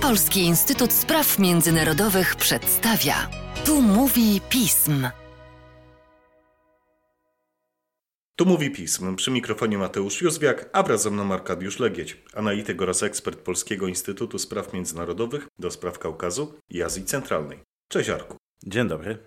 Polski Instytut Spraw Międzynarodowych przedstawia. Tu mówi pism. Tu mówi pism. Przy mikrofonie Mateusz Józwiak, a wraz ze mną Arkadiusz Legieć, analityk oraz ekspert Polskiego Instytutu Spraw Międzynarodowych do spraw Kaukazu i Azji Centralnej. Cześć Arku. Dzień dobry.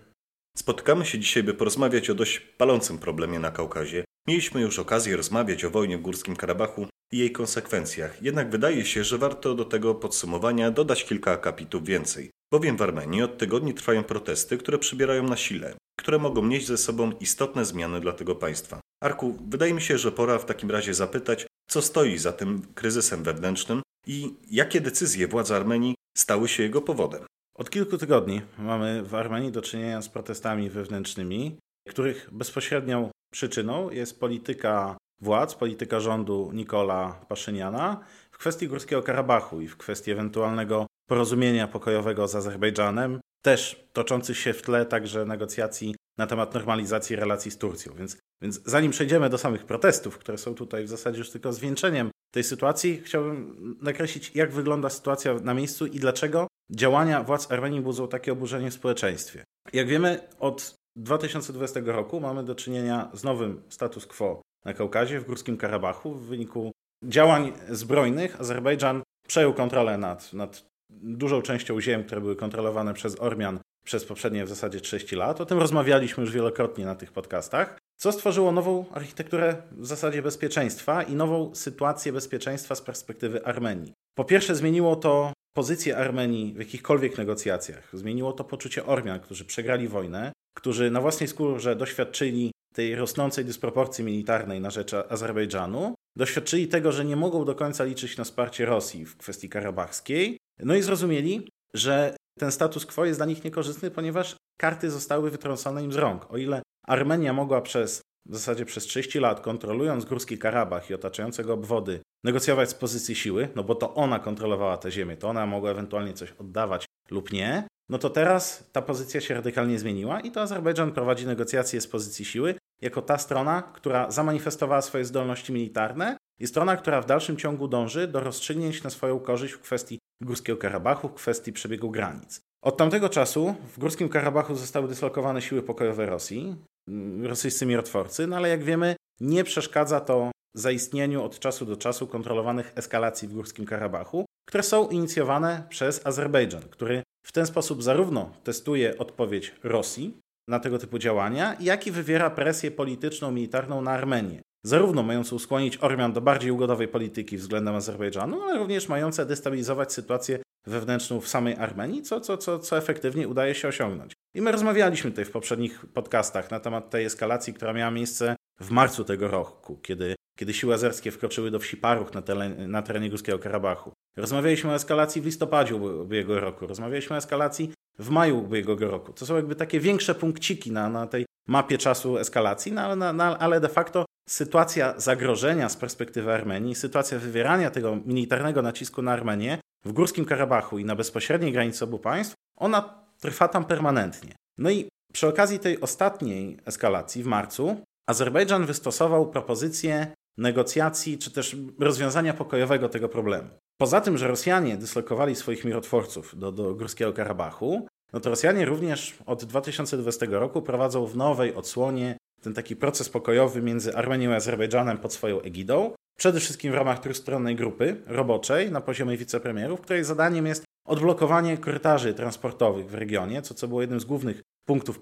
Spotykamy się dzisiaj, by porozmawiać o dość palącym problemie na Kaukazie. Mieliśmy już okazję rozmawiać o wojnie w Górskim Karabachu i jej konsekwencjach, jednak wydaje się, że warto do tego podsumowania dodać kilka akapitów więcej. Bowiem w Armenii od tygodni trwają protesty, które przybierają na sile, które mogą nieść ze sobą istotne zmiany dla tego państwa. Arku, wydaje mi się, że pora w takim razie zapytać, co stoi za tym kryzysem wewnętrznym i jakie decyzje władz Armenii stały się jego powodem. Od kilku tygodni mamy w Armenii do czynienia z protestami wewnętrznymi, których bezpośrednią przyczyną jest polityka władz, polityka rządu Nikola Paszyniana w kwestii Górskiego Karabachu i w kwestii ewentualnego porozumienia pokojowego z Azerbejdżanem, też toczących się w tle także negocjacji na temat normalizacji relacji z Turcją. Więc, więc zanim przejdziemy do samych protestów, które są tutaj w zasadzie już tylko zwieńczeniem tej sytuacji, chciałbym nakreślić, jak wygląda sytuacja na miejscu i dlaczego działania władz Armenii budzą takie oburzenie w społeczeństwie. Jak wiemy, od 2020 roku mamy do czynienia z nowym status quo na Kaukazie, w Górskim Karabachu. W wyniku działań zbrojnych Azerbejdżan przejął kontrolę nad, nad dużą częścią ziem, które były kontrolowane przez Ormian przez poprzednie w zasadzie 30 lat. O tym rozmawialiśmy już wielokrotnie na tych podcastach, co stworzyło nową architekturę w zasadzie bezpieczeństwa i nową sytuację bezpieczeństwa z perspektywy Armenii. Po pierwsze, zmieniło to pozycję Armenii w jakichkolwiek negocjacjach. Zmieniło to poczucie Ormian, którzy przegrali wojnę, którzy na własnej skórze doświadczyli tej rosnącej dysproporcji militarnej na rzecz Azerbejdżanu, doświadczyli tego, że nie mogą do końca liczyć na wsparcie Rosji w kwestii karabachskiej, no i zrozumieli, że ten status quo jest dla nich niekorzystny, ponieważ karty zostały wytrącone im z rąk. O ile Armenia mogła przez w zasadzie przez 30 lat, kontrolując Górski Karabach i otaczające go obwody, negocjować z pozycji siły, no bo to ona kontrolowała te ziemię, to ona mogła ewentualnie coś oddawać lub nie, no to teraz ta pozycja się radykalnie zmieniła i to Azerbejdżan prowadzi negocjacje z pozycji siły jako ta strona, która zamanifestowała swoje zdolności militarne i strona, która w dalszym ciągu dąży do rozstrzygnięć na swoją korzyść w kwestii Górskiego Karabachu, w kwestii przebiegu granic. Od tamtego czasu w Górskim Karabachu zostały dyslokowane siły pokojowe Rosji, mm, rosyjscy mirotworcy, no ale jak wiemy, nie przeszkadza to zaistnieniu od czasu do czasu kontrolowanych eskalacji w Górskim Karabachu, które są inicjowane przez Azerbejdżan, który w ten sposób zarówno testuje odpowiedź Rosji na tego typu działania, jak i wywiera presję polityczną, militarną na Armenię. Zarówno mającą skłonić Ormian do bardziej ugodowej polityki względem Azerbejdżanu, ale również mające destabilizować sytuację wewnętrzną w samej Armenii, co, co, co, co efektywnie udaje się osiągnąć. I my rozmawialiśmy tutaj w poprzednich podcastach na temat tej eskalacji, która miała miejsce w marcu tego roku, kiedy, kiedy siły azerskie wkroczyły do wsi Paruch na, teren, na terenie Górskiego Karabachu. Rozmawialiśmy o eskalacji w listopadzie ubiegłego roku, rozmawialiśmy o eskalacji w maju ubiegłego roku. To są jakby takie większe punkciki na, na tej mapie czasu eskalacji, no, no, no, ale de facto sytuacja zagrożenia z perspektywy Armenii, sytuacja wywierania tego militarnego nacisku na Armenię w Górskim Karabachu i na bezpośredniej granicy obu państw, ona trwa tam permanentnie. No i przy okazji tej ostatniej eskalacji w marcu Azerbejdżan wystosował propozycję negocjacji czy też rozwiązania pokojowego tego problemu. Poza tym, że Rosjanie dyslokowali swoich mirotworców do, do Górskiego Karabachu, no to Rosjanie również od 2020 roku prowadzą w nowej odsłonie ten taki proces pokojowy między Armenią i Azerbejdżanem pod swoją egidą, przede wszystkim w ramach trójstronnej grupy roboczej na poziomie wicepremierów, której zadaniem jest odblokowanie korytarzy transportowych w regionie, co, co było jednym z głównych punktów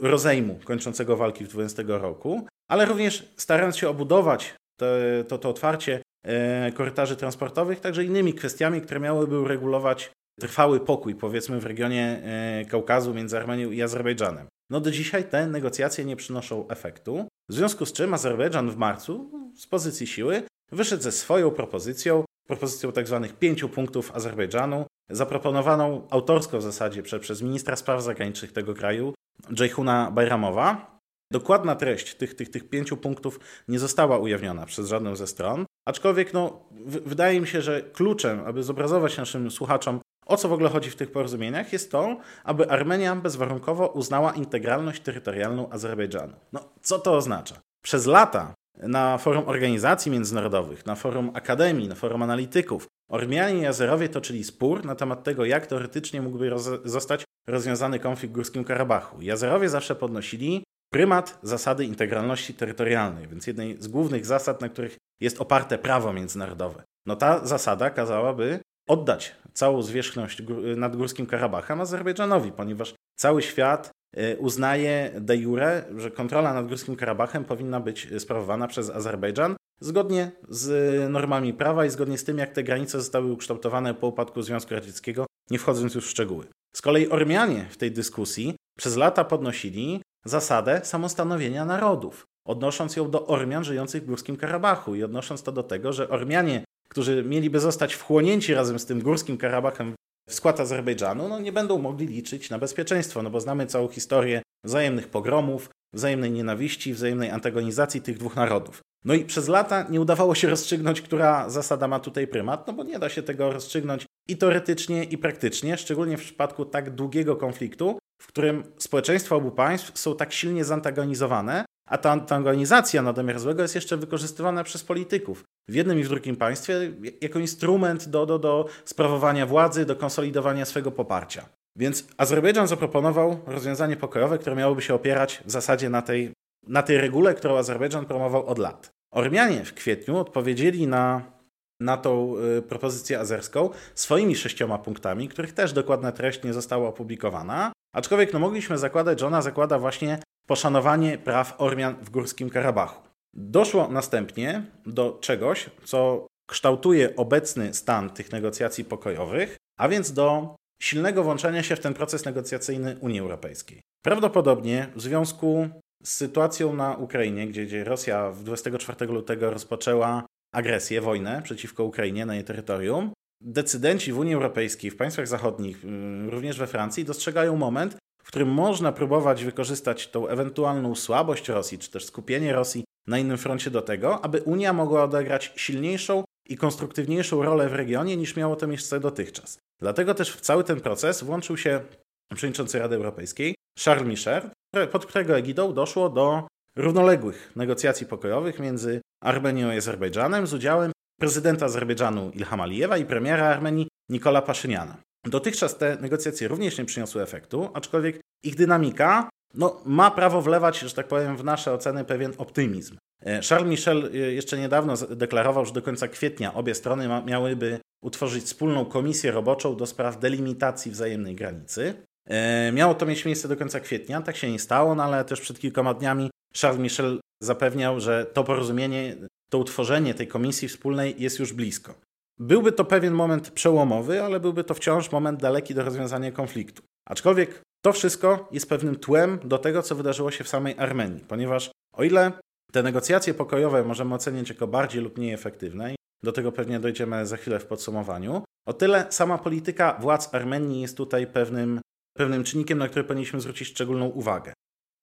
rozejmu kończącego walki w 2020 roku, ale również starając się obudować to, to, to otwarcie e, korytarzy transportowych także innymi kwestiami, które miałyby uregulować trwały pokój, powiedzmy, w regionie e, Kaukazu między Armenią i Azerbejdżanem. No do dzisiaj te negocjacje nie przynoszą efektu, w związku z czym Azerbejdżan w marcu z pozycji siły wyszedł ze swoją propozycją, propozycją tzw. Tak pięciu punktów Azerbejdżanu, zaproponowaną autorsko w zasadzie przez ministra spraw zagranicznych tego kraju, Jejhuna Bajramowa. Dokładna treść tych, tych, tych pięciu punktów nie została ujawniona przez żadną ze stron, aczkolwiek no, wydaje mi się, że kluczem, aby zobrazować naszym słuchaczom, o co w ogóle chodzi w tych porozumieniach, jest to, aby Armenia bezwarunkowo uznała integralność terytorialną Azerbejdżanu. No, co to oznacza? Przez lata na forum organizacji międzynarodowych, na forum akademii, na forum analityków. Ormianie i Azerowie toczyli spór na temat tego, jak teoretycznie mógłby roz zostać rozwiązany konflikt w Górskim Karabachu. I Azerowie zawsze podnosili prymat zasady integralności terytorialnej, więc jednej z głównych zasad, na których jest oparte prawo międzynarodowe. No ta zasada kazałaby oddać całą zwierzchność nad Górskim Karabachem Azerbejdżanowi, ponieważ cały świat y, uznaje de jure, że kontrola nad Górskim Karabachem powinna być sprawowana przez Azerbejdżan zgodnie z normami prawa i zgodnie z tym, jak te granice zostały ukształtowane po upadku Związku Radzieckiego, nie wchodząc już w szczegóły. Z kolei Ormianie w tej dyskusji przez lata podnosili zasadę samostanowienia narodów, odnosząc ją do Ormian żyjących w Górskim Karabachu i odnosząc to do tego, że Ormianie, którzy mieliby zostać wchłonięci razem z tym Górskim Karabachem w skład Azerbejdżanu, no nie będą mogli liczyć na bezpieczeństwo, no bo znamy całą historię wzajemnych pogromów, wzajemnej nienawiści, wzajemnej antagonizacji tych dwóch narodów. No i przez lata nie udawało się rozstrzygnąć, która zasada ma tutaj prymat, no bo nie da się tego rozstrzygnąć i teoretycznie, i praktycznie, szczególnie w przypadku tak długiego konfliktu, w którym społeczeństwa obu państw są tak silnie zantagonizowane, a ta antagonizacja na domiar złego jest jeszcze wykorzystywana przez polityków w jednym i w drugim państwie jako instrument do, do, do sprawowania władzy, do konsolidowania swego poparcia. Więc Azerbejdżan zaproponował rozwiązanie pokojowe, które miałoby się opierać w zasadzie na tej, na tej regule, którą Azerbejdżan promował od lat. Ormianie w kwietniu odpowiedzieli na, na tą y, propozycję azerską swoimi sześcioma punktami, których też dokładna treść nie została opublikowana. Aczkolwiek no, mogliśmy zakładać, że ona zakłada właśnie poszanowanie praw Ormian w Górskim Karabachu. Doszło następnie do czegoś, co kształtuje obecny stan tych negocjacji pokojowych, a więc do silnego włączenia się w ten proces negocjacyjny Unii Europejskiej. Prawdopodobnie w związku z sytuacją na Ukrainie, gdzie, gdzie Rosja 24 lutego rozpoczęła agresję, wojnę przeciwko Ukrainie na jej terytorium, decydenci w Unii Europejskiej, w państwach zachodnich, mm, również we Francji, dostrzegają moment, w którym można próbować wykorzystać tą ewentualną słabość Rosji, czy też skupienie Rosji na innym froncie do tego, aby Unia mogła odegrać silniejszą i konstruktywniejszą rolę w regionie niż miało to miejsce dotychczas. Dlatego też w cały ten proces włączył się przewodniczący Rady Europejskiej Charles Michel, pod którego egidą doszło do równoległych negocjacji pokojowych między Armenią i Azerbejdżanem z udziałem prezydenta Azerbejdżanu Ilham Alijewa i premiera Armenii Nikola Paszyniana. Dotychczas te negocjacje również nie przyniosły efektu, aczkolwiek ich dynamika no, ma prawo wlewać, że tak powiem, w nasze oceny pewien optymizm. E, Charles Michel e, jeszcze niedawno deklarował, że do końca kwietnia obie strony miałyby utworzyć wspólną komisję roboczą do spraw delimitacji wzajemnej granicy. E, miało to mieć miejsce do końca kwietnia, tak się nie stało, no ale też przed kilkoma dniami Charles Michel zapewniał, że to porozumienie, to utworzenie tej komisji wspólnej jest już blisko. Byłby to pewien moment przełomowy, ale byłby to wciąż moment daleki do rozwiązania konfliktu. Aczkolwiek to wszystko jest pewnym tłem do tego, co wydarzyło się w samej Armenii, ponieważ o ile te negocjacje pokojowe możemy ocenić jako bardziej lub mniej efektywne, do tego pewnie dojdziemy za chwilę w podsumowaniu, o tyle sama polityka władz Armenii jest tutaj pewnym, pewnym czynnikiem, na który powinniśmy zwrócić szczególną uwagę.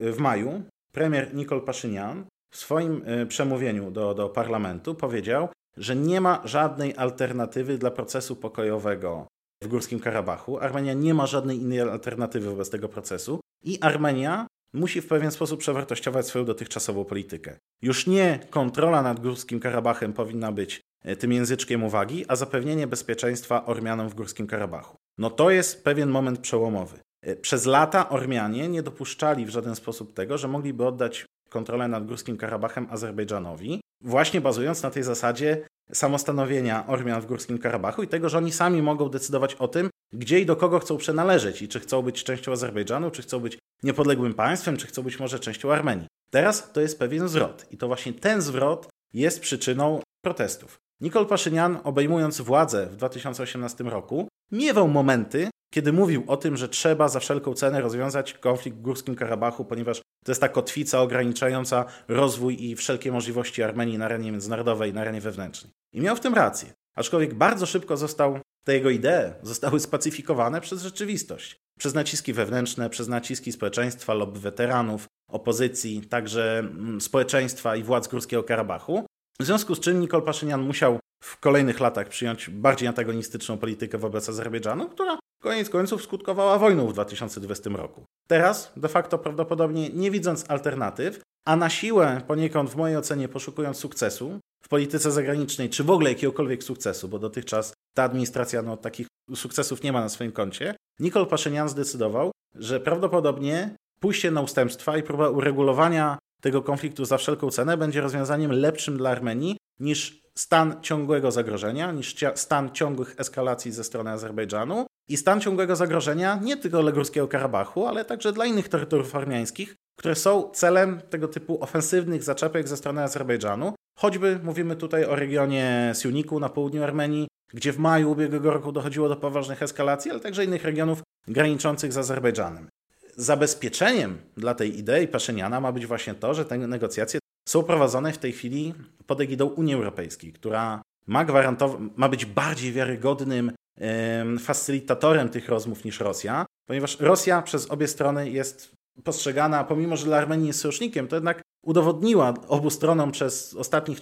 W maju premier Nikol Paszynian w swoim e, przemówieniu do, do parlamentu powiedział, że nie ma żadnej alternatywy dla procesu pokojowego w Górskim Karabachu. Armenia nie ma żadnej innej alternatywy wobec tego procesu i Armenia musi w pewien sposób przewartościować swoją dotychczasową politykę. Już nie kontrola nad Górskim Karabachem powinna być e, tym języczkiem uwagi, a zapewnienie bezpieczeństwa Ormianom w Górskim Karabachu. No to jest pewien moment przełomowy. E, przez lata Ormianie nie dopuszczali w żaden sposób tego, że mogliby oddać kontrolę nad Górskim Karabachem Azerbejdżanowi, właśnie bazując na tej zasadzie samostanowienia Ormian w Górskim Karabachu i tego, że oni sami mogą decydować o tym, gdzie i do kogo chcą przynależeć i czy chcą być częścią Azerbejdżanu, czy chcą być niepodległym państwem, czy chcą być może częścią Armenii. Teraz to jest pewien zwrot i to właśnie ten zwrot jest przyczyną protestów. Nikol Paszynian, obejmując władzę w 2018 roku, miewał momenty, kiedy mówił o tym, że trzeba za wszelką cenę rozwiązać konflikt w Górskim Karabachu, ponieważ to jest ta kotwica ograniczająca rozwój i wszelkie możliwości Armenii na arenie międzynarodowej, na arenie wewnętrznej. I miał w tym rację. Aczkolwiek bardzo szybko został, te jego idee zostały spacyfikowane przez rzeczywistość. Przez naciski wewnętrzne, przez naciski społeczeństwa, lobby weteranów, opozycji, także mm, społeczeństwa i władz Górskiego Karabachu. W związku z czym Nikol Paszynian musiał w kolejnych latach przyjąć bardziej antagonistyczną politykę wobec Azerbejdżanu, która koniec końców skutkowała wojną w 2020 roku. Teraz, de facto prawdopodobnie nie widząc alternatyw, a na siłę poniekąd w mojej ocenie poszukując sukcesu w polityce zagranicznej, czy w ogóle jakiegokolwiek sukcesu, bo dotychczas ta administracja no, takich sukcesów nie ma na swoim koncie, Nikol Paszynian zdecydował, że prawdopodobnie pójście na ustępstwa i próba uregulowania tego konfliktu za wszelką cenę będzie rozwiązaniem lepszym dla Armenii niż stan ciągłego zagrożenia, niż stan ciągłych eskalacji ze strony Azerbejdżanu i stan ciągłego zagrożenia nie tylko dla Górskiego Karabachu, ale także dla innych terytoriów armiańskich, które są celem tego typu ofensywnych zaczepek ze strony Azerbejdżanu. Choćby mówimy tutaj o regionie Siuniku na południu Armenii, gdzie w maju ubiegłego roku dochodziło do poważnych eskalacji, ale także innych regionów graniczących z Azerbejdżanem. Zabezpieczeniem dla tej idei Paszyniana ma być właśnie to, że te negocjacje są prowadzone w tej chwili pod egidą Unii Europejskiej, która ma, ma być bardziej wiarygodnym facylitatorem tych rozmów niż Rosja, ponieważ Rosja przez obie strony jest postrzegana, pomimo że dla Armenii jest sojusznikiem, to jednak udowodniła obu stronom przez ostatnich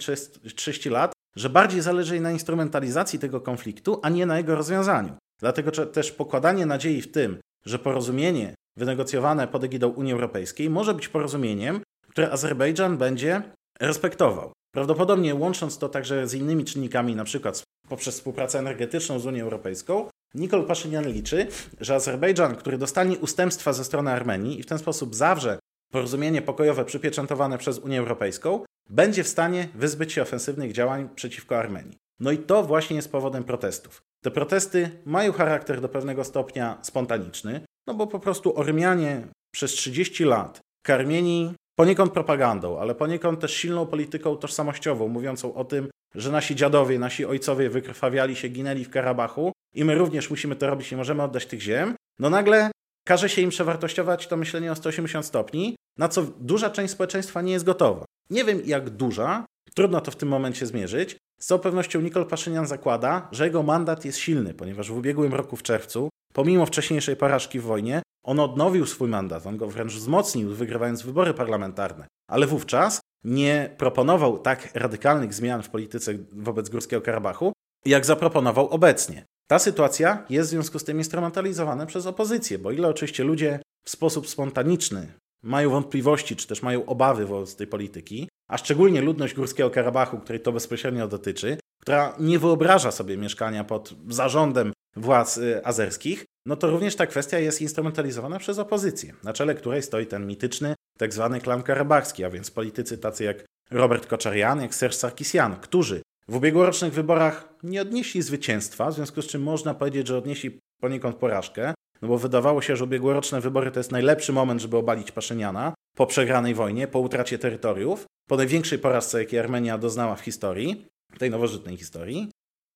30 lat, że bardziej zależy jej na instrumentalizacji tego konfliktu, a nie na jego rozwiązaniu. Dlatego też pokładanie nadziei w tym, że porozumienie wynegocjowane pod egidą Unii Europejskiej może być porozumieniem, które Azerbejdżan będzie respektował. Prawdopodobnie łącząc to także z innymi czynnikami, na przykład poprzez współpracę energetyczną z Unią Europejską, Nikol Paszynian liczy, że Azerbejdżan, który dostanie ustępstwa ze strony Armenii i w ten sposób zawrze porozumienie pokojowe przypieczętowane przez Unię Europejską, będzie w stanie wyzbyć się ofensywnych działań przeciwko Armenii. No i to właśnie jest powodem protestów. Te protesty mają charakter do pewnego stopnia spontaniczny, no bo po prostu Ormianie przez 30 lat karmieni poniekąd propagandą, ale poniekąd też silną polityką tożsamościową, mówiącą o tym, że nasi dziadowie, nasi ojcowie wykrwawiali się, ginęli w Karabachu i my również musimy to robić, nie możemy oddać tych ziem, no nagle każe się im przewartościować to myślenie o 180 stopni, na co duża część społeczeństwa nie jest gotowa. Nie wiem jak duża, trudno to w tym momencie zmierzyć. Z całą pewnością Nikol Paszynian zakłada, że jego mandat jest silny, ponieważ w ubiegłym roku w czerwcu, pomimo wcześniejszej porażki w wojnie, on odnowił swój mandat, on go wręcz wzmocnił, wygrywając wybory parlamentarne. Ale wówczas nie proponował tak radykalnych zmian w polityce wobec Górskiego Karabachu, jak zaproponował obecnie. Ta sytuacja jest w związku z tym instrumentalizowana przez opozycję, bo ile oczywiście ludzie w sposób spontaniczny mają wątpliwości, czy też mają obawy wobec tej polityki, a szczególnie ludność Górskiego Karabachu, której to bezpośrednio dotyczy, która nie wyobraża sobie mieszkania pod zarządem władz y, azerskich, no to również ta kwestia jest instrumentalizowana przez opozycję, na czele której stoi ten mityczny tak zwany klan karabachski, a więc politycy tacy jak Robert Koczarian, jak Serge Sarkisian, którzy w ubiegłorocznych wyborach nie odnieśli zwycięstwa, w związku z czym można powiedzieć, że odnieśli poniekąd porażkę, no bo wydawało się, że ubiegłoroczne wybory to jest najlepszy moment, żeby obalić Paszyniana po przegranej wojnie, po utracie terytoriów, po największej porażce, jakiej Armenia doznała w historii, tej nowożytnej historii.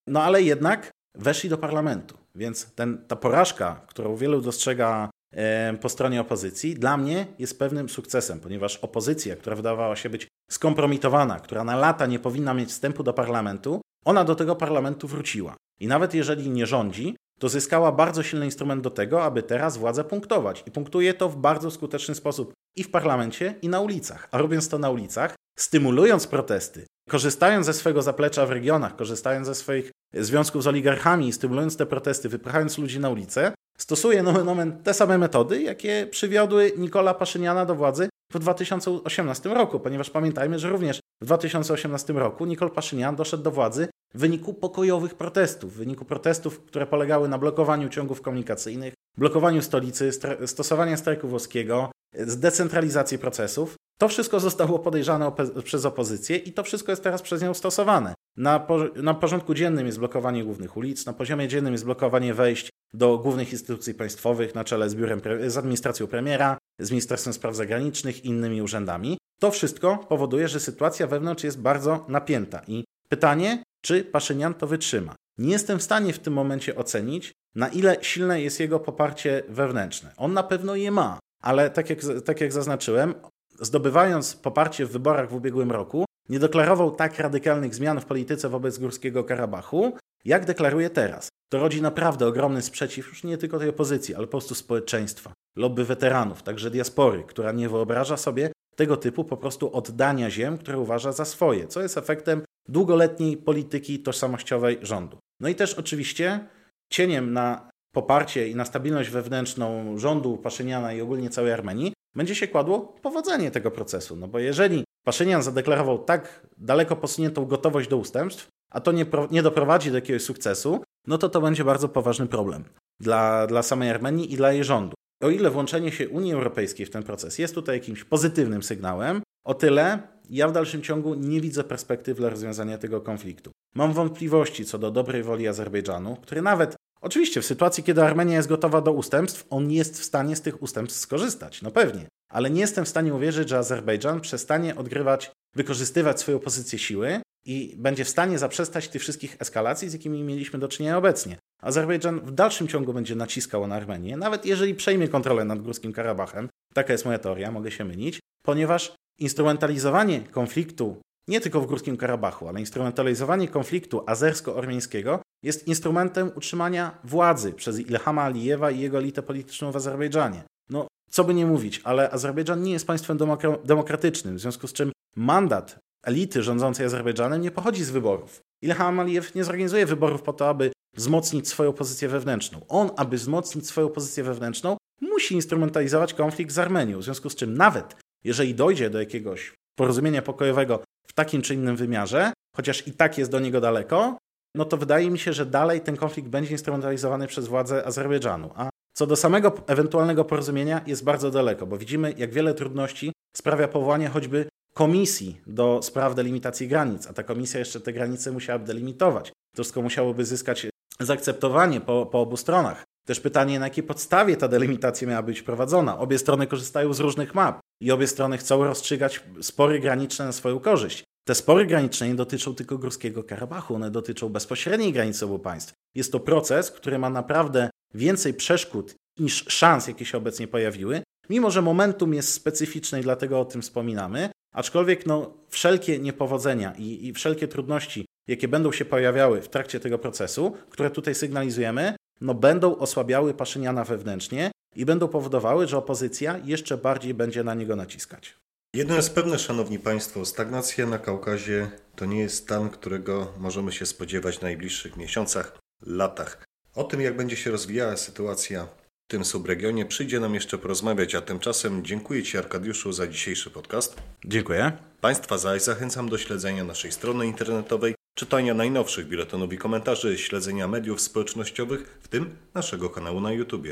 No ale jednak weszli do parlamentu, więc ten, ta porażka, którą wielu dostrzega po stronie opozycji, dla mnie jest pewnym sukcesem, ponieważ opozycja, która wydawała się być skompromitowana, która na lata nie powinna mieć wstępu do parlamentu, ona do tego parlamentu wróciła. I nawet jeżeli nie rządzi, to zyskała bardzo silny instrument do tego, aby teraz władzę punktować. I punktuje to w bardzo skuteczny sposób i w parlamencie, i na ulicach. A robiąc to na ulicach, stymulując protesty, korzystając ze swojego zaplecza w regionach, korzystając ze swoich związków z oligarchami, stymulując te protesty, wypychając ludzi na ulicę, stosuje nomen omen te same metody, jakie przywiodły Nikola Paszyniana do władzy w 2018 roku, ponieważ pamiętajmy, że również w 2018 roku Nikol Paszynian doszedł do władzy w wyniku pokojowych protestów, w wyniku protestów, które polegały na blokowaniu ciągów komunikacyjnych, blokowaniu stolicy, stosowania strajku włoskiego, zdecentralizacji procesów. To wszystko zostało podejrzane przez opozycję i to wszystko jest teraz przez nią stosowane. Na, po na porządku dziennym jest blokowanie głównych ulic, na poziomie dziennym jest blokowanie wejść do głównych instytucji państwowych na czele z, biurem, z administracją premiera, z Ministerstwem Spraw Zagranicznych i innymi urzędami. To wszystko powoduje, że sytuacja wewnątrz jest bardzo napięta i pytanie, czy Paszynian to wytrzyma. Nie jestem w stanie w tym momencie ocenić, na ile silne jest jego poparcie wewnętrzne. On na pewno je ma, ale tak jak, tak jak zaznaczyłem, zdobywając poparcie w wyborach w ubiegłym roku, nie deklarował tak radykalnych zmian w polityce wobec Górskiego Karabachu, jak deklaruje teraz. To rodzi naprawdę ogromny sprzeciw już nie tylko tej opozycji, ale po prostu społeczeństwa, lobby weteranów, także diaspory, która nie wyobraża sobie tego typu po prostu oddania ziem, które uważa za swoje, co jest efektem długoletniej polityki tożsamościowej rządu. No i też oczywiście cieniem na poparcie i na stabilność wewnętrzną rządu Paszyniana i ogólnie całej Armenii będzie się kładło powodzenie tego procesu. No bo jeżeli Paszynian zadeklarował tak daleko posuniętą gotowość do ustępstw, a to nie, nie doprowadzi do jakiegoś sukcesu, no to to będzie bardzo poważny problem dla, dla samej Armenii i dla jej rządu. O ile włączenie się Unii Europejskiej w ten proces jest tutaj jakimś pozytywnym sygnałem, o tyle ja w dalszym ciągu nie widzę perspektyw dla rozwiązania tego konfliktu. Mam wątpliwości co do dobrej woli Azerbejdżanu, który nawet, oczywiście w sytuacji, kiedy Armenia jest gotowa do ustępstw, on jest w stanie z tych ustępstw skorzystać. No pewnie. Ale nie jestem w stanie uwierzyć, że Azerbejdżan przestanie odgrywać, wykorzystywać swoją pozycję siły i będzie w stanie zaprzestać tych wszystkich eskalacji, z jakimi mieliśmy do czynienia obecnie. Azerbejdżan w dalszym ciągu będzie naciskał na Armenię, nawet jeżeli przejmie kontrolę nad Górskim Karabachem. Taka jest moja teoria, mogę się mylić, ponieważ instrumentalizowanie konfliktu nie tylko w Górskim Karabachu, ale instrumentalizowanie konfliktu azersko-ormiańskiego jest instrumentem utrzymania władzy przez Ilhama Alijewa i jego elitę polityczną w Azerbejdżanie. No, co by nie mówić, ale Azerbejdżan nie jest państwem demokratycznym, w związku z czym mandat elity rządzącej Azerbejdżanem nie pochodzi z wyborów. Ilham Alijew nie zorganizuje wyborów po to, aby wzmocnić swoją pozycję wewnętrzną. On, aby wzmocnić swoją pozycję wewnętrzną, musi instrumentalizować konflikt z Armenią, w związku z czym nawet jeżeli dojdzie do jakiegoś porozumienia pokojowego w takim czy innym wymiarze, chociaż i tak jest do niego daleko, no to wydaje mi się, że dalej ten konflikt będzie instrumentalizowany przez władze Azerbejdżanu. A co do samego ewentualnego porozumienia jest bardzo daleko, bo widzimy, jak wiele trudności sprawia powołanie choćby komisji do spraw delimitacji granic, a ta komisja jeszcze te granice musiałaby delimitować. To wszystko musiałoby zyskać zaakceptowanie po, po obu stronach. Też pytanie, na jakiej podstawie ta delimitacja miała być prowadzona. Obie strony korzystają z różnych map i obie strony chcą rozstrzygać spory graniczne na swoją korzyść. Te spory graniczne nie dotyczą tylko Górskiego Karabachu, one dotyczą bezpośredniej granicy obu państw. Jest to proces, który ma naprawdę więcej przeszkód niż szans, jakie się obecnie pojawiły, mimo że momentum jest specyficzne i dlatego o tym wspominamy, aczkolwiek no, wszelkie niepowodzenia i, i wszelkie trudności, jakie będą się pojawiały w trakcie tego procesu, które tutaj sygnalizujemy, no, będą osłabiały Paszyniana wewnętrznie i będą powodowały, że opozycja jeszcze bardziej będzie na niego naciskać. Jedno jest pewne, Szanowni Państwo, stagnacja na Kaukazie to nie jest stan, którego możemy się spodziewać w najbliższych miesiącach, latach. O tym, jak będzie się rozwijała sytuacja w tym subregionie, przyjdzie nam jeszcze porozmawiać, a tymczasem dziękuję Ci, Arkadiuszu, za dzisiejszy podcast. Dziękuję. Państwa zaś zachęcam do śledzenia naszej strony internetowej, czytania najnowszych biuletynów i komentarzy, śledzenia mediów społecznościowych, w tym naszego kanału na YouTube.